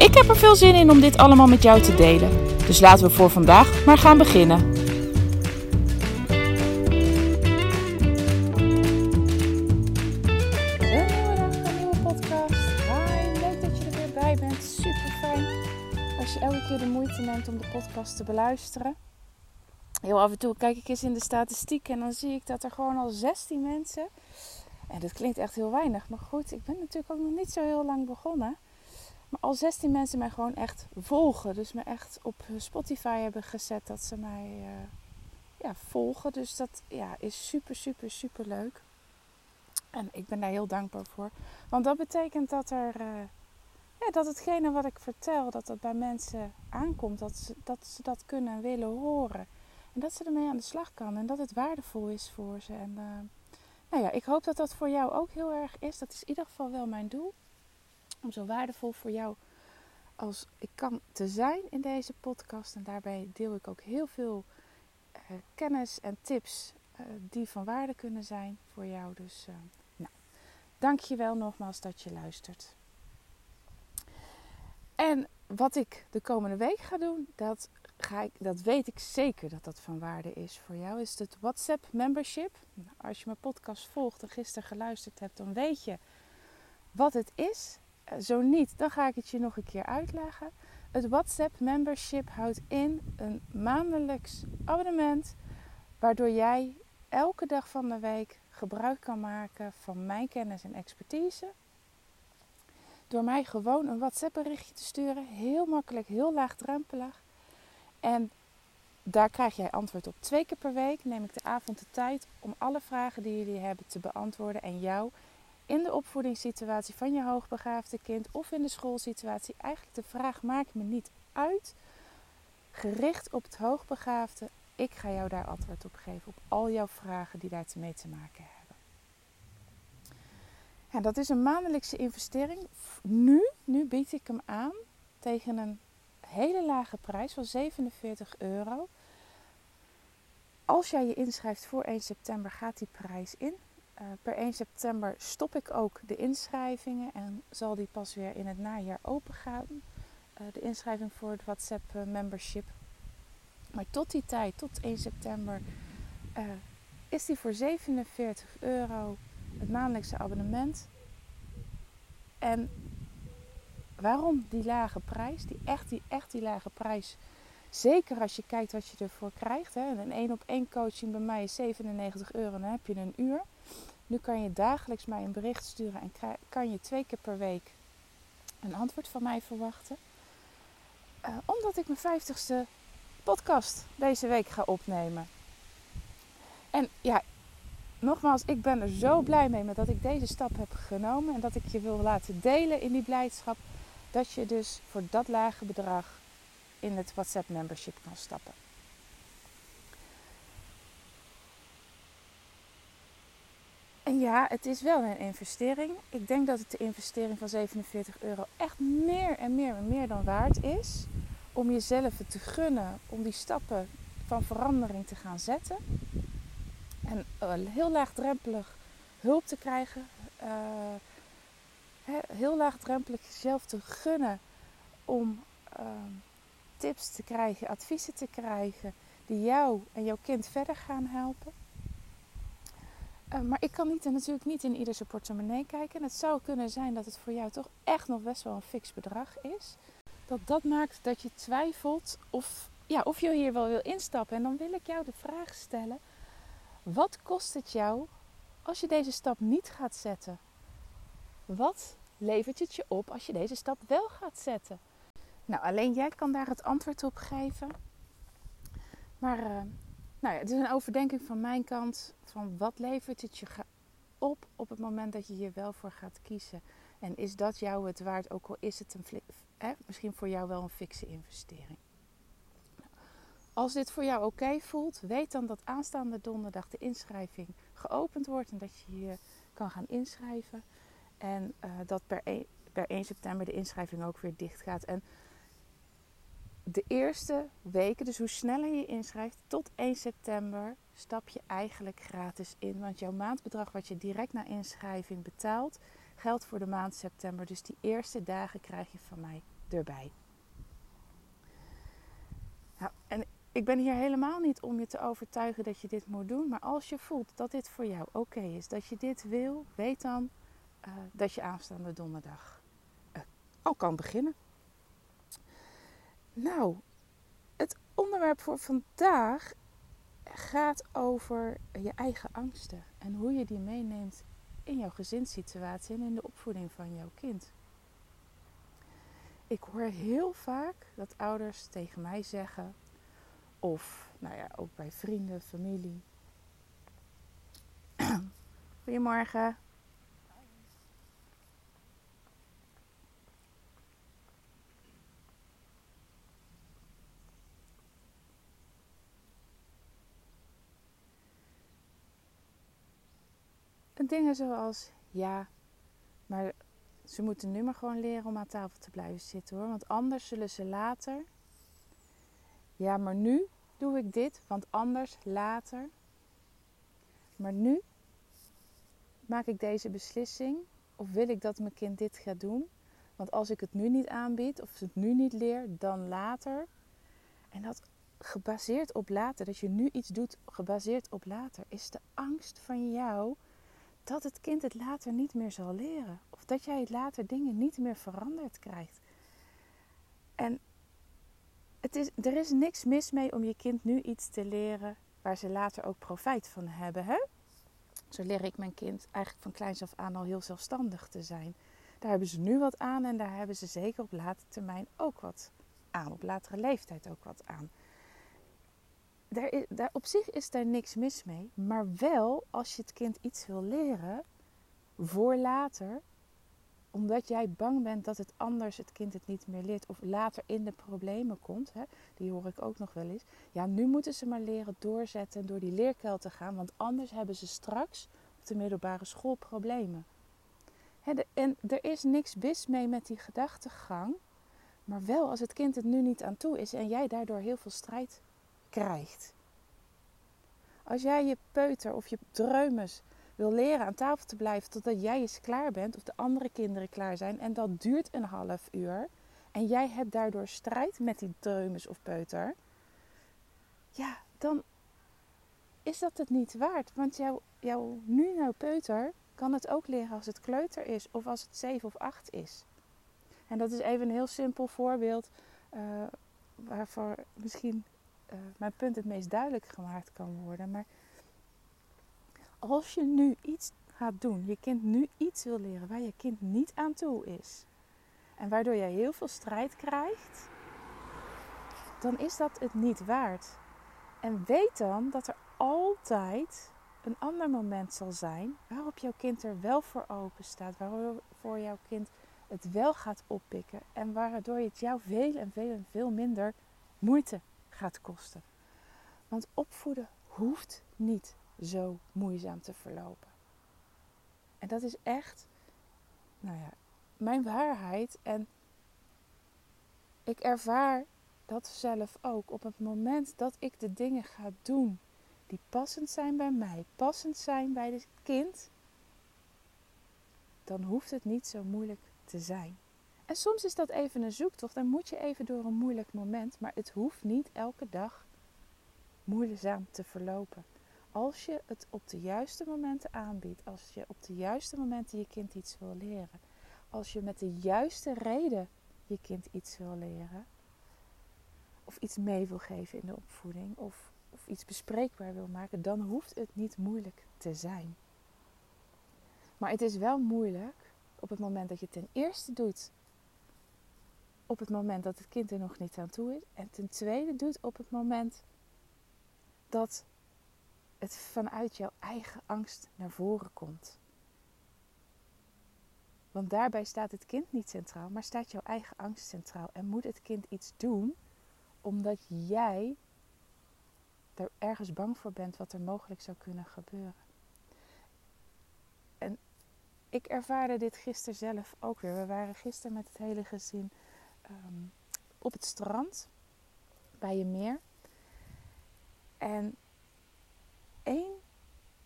Ik heb er veel zin in om dit allemaal met jou te delen. Dus laten we voor vandaag maar gaan beginnen. Hi, leuk dat je er weer bij bent. Super fijn als je elke keer de moeite neemt om de podcast te beluisteren. Heel af en toe kijk ik eens in de statistiek en dan zie ik dat er gewoon al 16 mensen. En dat klinkt echt heel weinig, maar goed, ik ben natuurlijk ook nog niet zo heel lang begonnen. Maar al 16 mensen mij gewoon echt volgen. Dus me echt op Spotify hebben gezet dat ze mij uh, ja, volgen. Dus dat ja, is super, super, super leuk. En ik ben daar heel dankbaar voor. Want dat betekent dat er. Uh, ja, dat hetgene wat ik vertel, dat dat bij mensen aankomt. Dat ze, dat ze dat kunnen en willen horen. En dat ze ermee aan de slag kan. En dat het waardevol is voor ze. En uh, nou ja, ik hoop dat dat voor jou ook heel erg is. Dat is in ieder geval wel mijn doel. Om zo waardevol voor jou als ik kan te zijn in deze podcast. En daarbij deel ik ook heel veel uh, kennis en tips uh, die van waarde kunnen zijn voor jou. Dus uh, nou, dank je wel nogmaals dat je luistert. En wat ik de komende week ga doen, dat, ga ik, dat weet ik zeker dat dat van waarde is voor jou. Is het WhatsApp membership. Nou, als je mijn podcast volgt en gisteren geluisterd hebt, dan weet je wat het is. Zo niet, dan ga ik het je nog een keer uitleggen. Het WhatsApp membership houdt in een maandelijks abonnement waardoor jij elke dag van de week gebruik kan maken van mijn kennis en expertise. Door mij gewoon een WhatsApp berichtje te sturen. Heel makkelijk, heel laagdrempelig. En daar krijg jij antwoord op. Twee keer per week neem ik de avond de tijd om alle vragen die jullie hebben te beantwoorden en jou in de opvoedingssituatie van je hoogbegaafde kind of in de schoolsituatie eigenlijk de vraag maakt me niet uit. Gericht op het hoogbegaafde. Ik ga jou daar antwoord op geven op al jouw vragen die daarmee te maken hebben. Ja, dat is een maandelijkse investering. Nu, nu bied ik hem aan tegen een hele lage prijs van 47 euro. Als jij je inschrijft voor 1 september gaat die prijs in. Uh, per 1 september stop ik ook de inschrijvingen en zal die pas weer in het najaar open gaan. Uh, de inschrijving voor het WhatsApp uh, membership. Maar tot die tijd, tot 1 september, is die voor 47 euro het maandelijkse abonnement. En waarom die lage prijs? Die echt, die echt die lage prijs. Zeker als je kijkt wat je ervoor krijgt. Hè. Een één op één coaching bij mij is 97 euro. Dan heb je een uur. Nu kan je dagelijks mij een bericht sturen en kan je twee keer per week een antwoord van mij verwachten. Uh, omdat ik mijn 50ste podcast deze week ga opnemen. En ja, nogmaals, ik ben er zo blij mee met dat ik deze stap heb genomen en dat ik je wil laten delen in die blijdschap. Dat je dus voor dat lage bedrag in het WhatsApp membership kan stappen. En ja, het is wel een investering. Ik denk dat het de investering van 47 euro echt meer en meer en meer dan waard is. Om jezelf te gunnen om die stappen van verandering te gaan zetten. En uh, heel laagdrempelig hulp te krijgen. Uh, heel laagdrempelig jezelf te gunnen om uh, tips te krijgen, adviezen te krijgen die jou en jouw kind verder gaan helpen. Uh, maar ik kan niet, natuurlijk niet in ieder portemonnee kijken. het zou kunnen zijn dat het voor jou toch echt nog best wel een fix bedrag is. Dat dat maakt dat je twijfelt of, ja, of je hier wel wil instappen. En dan wil ik jou de vraag stellen: wat kost het jou als je deze stap niet gaat zetten? Wat levert het je op als je deze stap wel gaat zetten? Nou, alleen jij kan daar het antwoord op geven. Maar uh, nou ja, het is een overdenking van mijn kant. Van wat levert het je op op het moment dat je hier wel voor gaat kiezen? En is dat jou het waard, ook al is het een misschien voor jou wel een fikse investering. Als dit voor jou oké voelt, weet dan dat aanstaande donderdag de inschrijving geopend wordt en dat je je kan gaan inschrijven. En uh, dat per 1, per 1 september de inschrijving ook weer dicht gaat. En de eerste weken, dus hoe sneller je inschrijft, tot 1 september stap je eigenlijk gratis in. Want jouw maandbedrag wat je direct na inschrijving betaalt, geldt voor de maand september. Dus die eerste dagen krijg je van mij erbij. Nou, en ik ben hier helemaal niet om je te overtuigen dat je dit moet doen. Maar als je voelt dat dit voor jou oké is, dat je dit wil, weet dan uh, dat je aanstaande donderdag uh, al kan beginnen. Nou, het onderwerp voor vandaag gaat over je eigen angsten en hoe je die meeneemt in jouw gezinssituatie en in de opvoeding van jouw kind. Ik hoor heel vaak dat ouders tegen mij zeggen, of nou ja, ook bij vrienden, familie. Goedemorgen. Dingen zoals ja, maar ze moeten nu maar gewoon leren om aan tafel te blijven zitten hoor. Want anders zullen ze later. Ja, maar nu doe ik dit, want anders later. Maar nu maak ik deze beslissing of wil ik dat mijn kind dit gaat doen? Want als ik het nu niet aanbied of het nu niet leer, dan later. En dat gebaseerd op later, dat je nu iets doet gebaseerd op later, is de angst van jou dat het kind het later niet meer zal leren. Of dat jij het later dingen niet meer veranderd krijgt. En het is, er is niks mis mee om je kind nu iets te leren waar ze later ook profijt van hebben. Hè? Zo leer ik mijn kind eigenlijk van kleins af aan al heel zelfstandig te zijn. Daar hebben ze nu wat aan en daar hebben ze zeker op latere termijn ook wat aan. Op latere leeftijd ook wat aan daar op zich is daar niks mis mee. Maar wel als je het kind iets wil leren voor later, omdat jij bang bent dat het anders het kind het niet meer leert of later in de problemen komt. Hè, die hoor ik ook nog wel eens. Ja, nu moeten ze maar leren doorzetten en door die leerkuil te gaan, want anders hebben ze straks op de middelbare school problemen. Hè, en er is niks mis mee met die gedachtegang, maar wel als het kind het nu niet aan toe is en jij daardoor heel veel strijd krijgt. Als jij je peuter of je dreumes wil leren aan tafel te blijven totdat jij eens klaar bent of de andere kinderen klaar zijn en dat duurt een half uur en jij hebt daardoor strijd met die dreumes of peuter, ja, dan is dat het niet waard. Want jouw, jouw nu nou peuter kan het ook leren als het kleuter is of als het zeven of acht is. En dat is even een heel simpel voorbeeld uh, waarvoor misschien uh, mijn punt het meest duidelijk gemaakt kan worden. Maar als je nu iets gaat doen, je kind nu iets wil leren waar je kind niet aan toe is. En waardoor je heel veel strijd krijgt, dan is dat het niet waard. En weet dan dat er altijd een ander moment zal zijn waarop jouw kind er wel voor open staat, waarvoor jouw kind het wel gaat oppikken en waardoor het jou veel en veel en veel minder moeite gaat kosten. Want opvoeden hoeft niet zo moeizaam te verlopen. En dat is echt, nou ja, mijn waarheid. En ik ervaar dat zelf ook. Op het moment dat ik de dingen ga doen die passend zijn bij mij, passend zijn bij het kind, dan hoeft het niet zo moeilijk te zijn. En soms is dat even een zoektocht. Dan moet je even door een moeilijk moment. Maar het hoeft niet elke dag moeizaam te verlopen. Als je het op de juiste momenten aanbiedt. Als je op de juiste momenten je kind iets wil leren. Als je met de juiste reden je kind iets wil leren. Of iets mee wil geven in de opvoeding. Of, of iets bespreekbaar wil maken. Dan hoeft het niet moeilijk te zijn. Maar het is wel moeilijk op het moment dat je ten eerste doet op het moment dat het kind er nog niet aan toe is. En ten tweede doet op het moment dat het vanuit jouw eigen angst naar voren komt. Want daarbij staat het kind niet centraal, maar staat jouw eigen angst centraal. En moet het kind iets doen omdat jij er ergens bang voor bent wat er mogelijk zou kunnen gebeuren. En ik ervaarde dit gisteren zelf ook weer. We waren gisteren met het hele gezin ehm, op het strand bij een meer. En één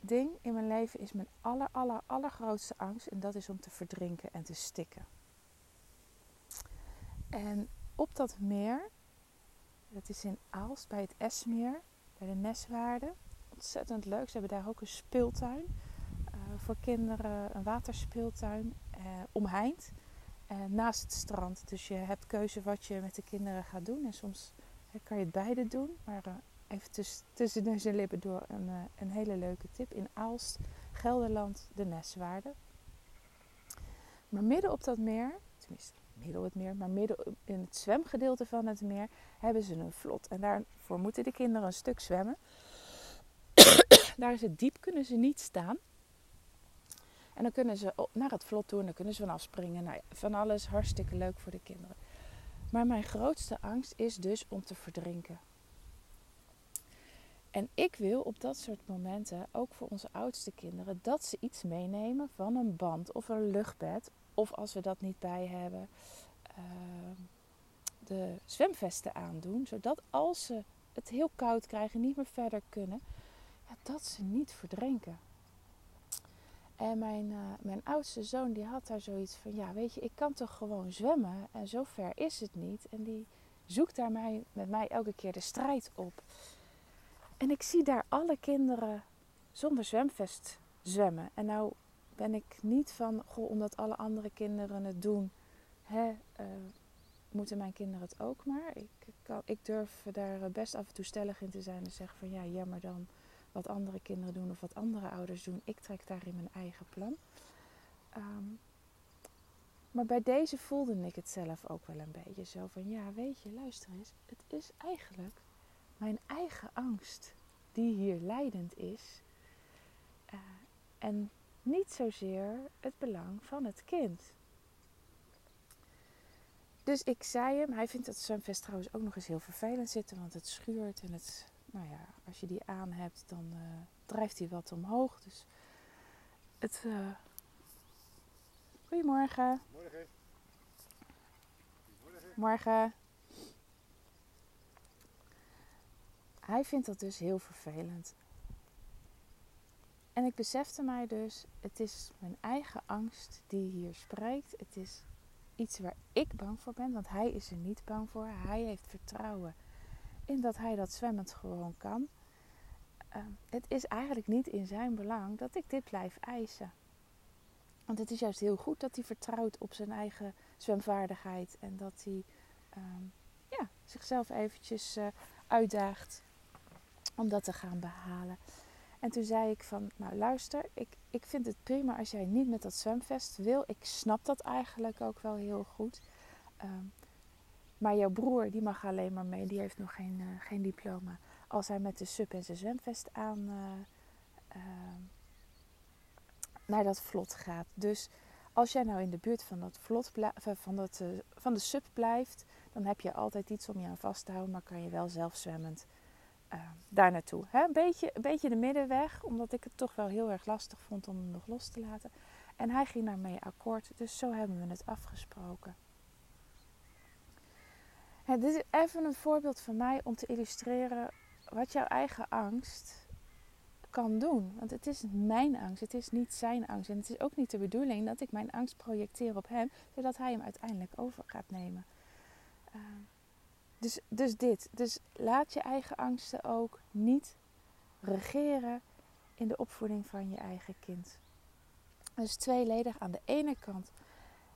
ding in mijn leven is mijn aller, aller, allergrootste angst. En dat is om te verdrinken en te stikken. En op dat meer, dat is in Aalst bij het Esmeer, bij de Neswaarde. Ontzettend leuk. Ze hebben daar ook een speeltuin uh, voor kinderen, een waterspeeltuin uh, omheind. Uh, naast het strand. Dus je hebt keuze wat je met de kinderen gaat doen. En soms kan je het beide doen. Maar even tussen, tussen neus en lippen door een, een hele leuke tip. In Aalst, Gelderland, de Neswaarde. Maar midden op dat meer, tenminste midden op het meer, maar midden in het zwemgedeelte van het meer hebben ze een vlot. En daarvoor moeten de kinderen een stuk zwemmen. Daar is het diep, kunnen ze niet staan. En dan kunnen ze naar het vlot toe en dan kunnen ze vanaf springen. Nou ja, van alles hartstikke leuk voor de kinderen. Maar mijn grootste angst is dus om te verdrinken. En ik wil op dat soort momenten, ook voor onze oudste kinderen, dat ze iets meenemen van een band of een luchtbed. Of als we dat niet bij hebben, uh, de zwemvesten aandoen. Zodat als ze het heel koud krijgen, niet meer verder kunnen, ja, dat ze niet verdrinken. En mijn, uh, mijn oudste zoon die had daar zoiets van, ja weet je, ik kan toch gewoon zwemmen en zo ver is het niet. En die zoekt daar mij, met mij elke keer de strijd op. En ik zie daar alle kinderen zonder zwemvest zwemmen. En nou ben ik niet van, goh, omdat alle andere kinderen het doen, hè, uh, moeten mijn kinderen het ook maar. Ik, ik durf daar best af en toe stellig in te zijn en zeggen van ja, jammer dan wat andere kinderen doen of wat andere ouders doen. Ik trek daarin mijn eigen plan. Um, maar bij deze voelde ik het zelf ook wel een beetje zo van ja, weet je, luister eens, het is eigenlijk mijn eigen angst die hier leidend is. Uh, en niet zozeer het belang van het kind. Dus ik zei hem, hij vindt dat zwemvest trouwens ook nog eens heel vervelend zitten, want het schuurt en het, nou ja, als je die aan hebt, dan uh, drijft hij wat omhoog. Dus het. Uh... Goedemorgen. Morgen. Morgen. Hij vindt dat dus heel vervelend. En ik besefte mij dus, het is mijn eigen angst die hier spreekt. Het is iets waar ik bang voor ben, want hij is er niet bang voor. Hij heeft vertrouwen in dat hij dat zwemmend gewoon kan. Uh, het is eigenlijk niet in zijn belang dat ik dit blijf eisen. Want het is juist heel goed dat hij vertrouwt op zijn eigen zwemvaardigheid en dat hij uh, ja, zichzelf eventjes uh, uitdaagt om dat te gaan behalen. En toen zei ik van, nou luister, ik, ik vind het prima als jij niet met dat zwemvest wil. Ik snap dat eigenlijk ook wel heel goed. Um, maar jouw broer, die mag alleen maar mee. Die heeft nog geen, uh, geen diploma. Als hij met de sub en zijn zwemvest aan uh, uh, naar dat vlot gaat. Dus als jij nou in de buurt van, dat vlot van, dat, van de sub blijft, dan heb je altijd iets om je aan vast te houden. Maar kan je wel zelf zwemmend daar naartoe. Een, beetje, een beetje de middenweg, omdat ik het toch wel heel erg lastig vond om hem nog los te laten. En hij ging daarmee akkoord, dus zo hebben we het afgesproken. Dit is even een voorbeeld van mij om te illustreren wat jouw eigen angst kan doen. Want het is mijn angst, het is niet zijn angst. En het is ook niet de bedoeling dat ik mijn angst projecteer op hem, zodat hij hem uiteindelijk over gaat nemen. Uh, dus, dus dit. Dus laat je eigen angsten ook niet regeren in de opvoeding van je eigen kind. Dus tweeledig. Aan de ene kant,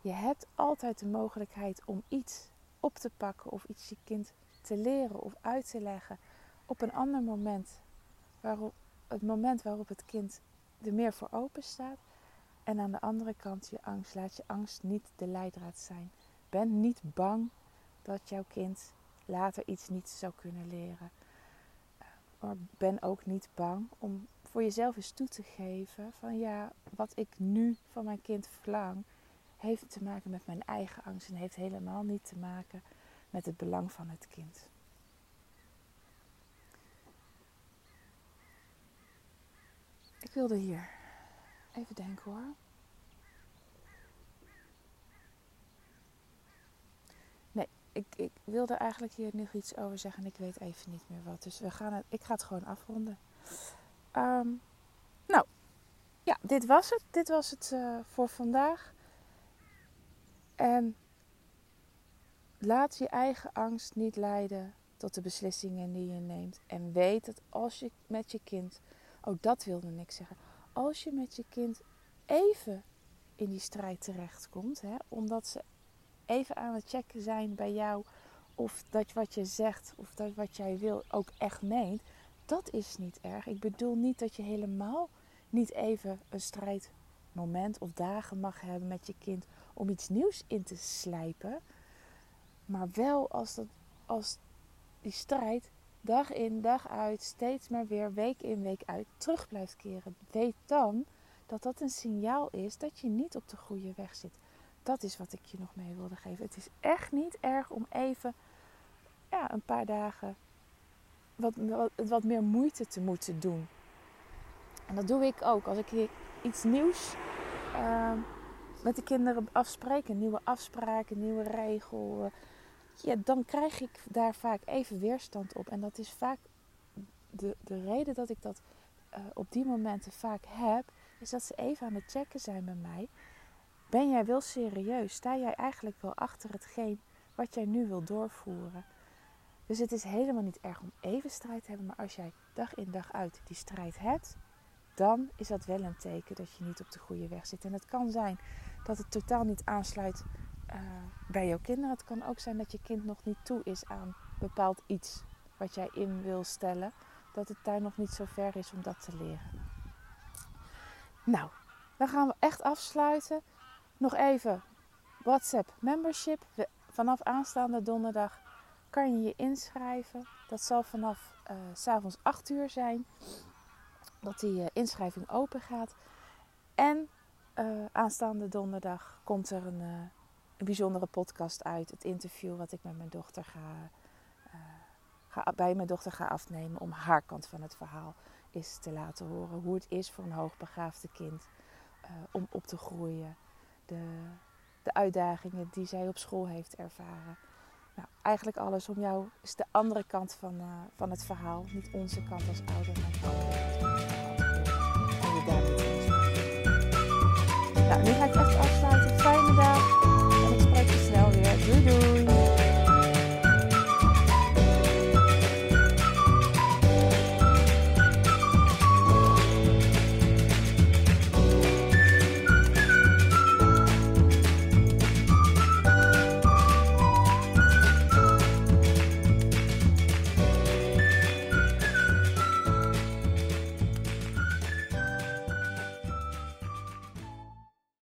je hebt altijd de mogelijkheid om iets op te pakken of iets je kind te leren of uit te leggen op een ander moment. Waarop, het moment waarop het kind er meer voor open staat. En aan de andere kant je angst. Laat je angst niet de leidraad zijn. Ben niet bang dat jouw kind later iets niet zou kunnen leren. Maar ben ook niet bang om voor jezelf eens toe te geven van ja, wat ik nu van mijn kind verlang, heeft te maken met mijn eigen angst en heeft helemaal niet te maken met het belang van het kind. Ik wilde hier even denken hoor. Nee, ik, ik wilde eigenlijk hier nog iets over zeggen en ik weet even niet meer wat. Dus we gaan het, ik ga het gewoon afronden. Ehm, nou, ja, dit was het. Dit was het uh, voor vandaag. En laat je eigen angst niet leiden tot de beslissingen die je neemt. En weet dat als je met je kind, oh, dat wilde ik zeggen, als je met je kind even in die strijd terechtkomt, hè, omdat ze even aan het checken zijn bij jou of dat wat je zegt of dat wat jij wil ook echt meent, dat is niet erg. Ik bedoel niet dat je helemaal niet even een strijdmoment of dagen mag hebben met je kind om iets nieuws in te slijpen. Maar wel als, dat, als die strijd dag in, dag uit, steeds maar weer week in, week uit terug blijft keren. Weet dan dat dat een signaal is dat je niet op de goede weg zit. Dat is wat ik je nog mee wilde geven. Het is echt niet erg om even ja, een paar dagen wat, wat, meer moeite te moeten doen. En dat doe ik ook. Als ik iets nieuws uh, met de kinderen afspreken, nieuwe afspraken, nieuwe regels, ja, dan krijg ik daar vaak even weerstand op. En dat is vaak de, de reden dat ik dat uh, op die momenten vaak heb, is dat ze even aan het checken zijn met mij. Ben jij wel serieus? Sta jij eigenlijk wel achter hetgeen wat jij nu wil doorvoeren? Dus het is helemaal niet erg om even strijd te hebben, maar als jij dag in dag uit die strijd hebt, dan is dat wel een teken dat je niet op de goede weg zit. En het kan zijn dat het totaal niet aansluit uh, bij jouw kinderen. Het kan ook zijn dat je kind nog niet toe is aan bepaald iets wat jij in wil stellen. Dat het daar nog niet zo ver is om dat te leren. Nou, dan gaan we echt afsluiten. Nog even WhatsApp membership. Vanaf aanstaande donderdag kan je je inschrijven. Dat zal vanaf uh, s avonds 8 uur zijn. Dat die uh, inschrijving open gaat. En uh, aanstaande donderdag komt er een, een, bijzondere podcast uit. Het interview wat ik met mijn dochter ga, ga, bij mijn dochter ga afnemen. Om haar kant van het verhaal is te laten horen. Hoe het is voor een hoogbegaafde kind om op te groeien. De, de uitdagingen die zij op school heeft ervaren. Nou, eigenlijk alles om jou is de andere kant van, van het verhaal. Niet onze kant als ouder, 你看，再说。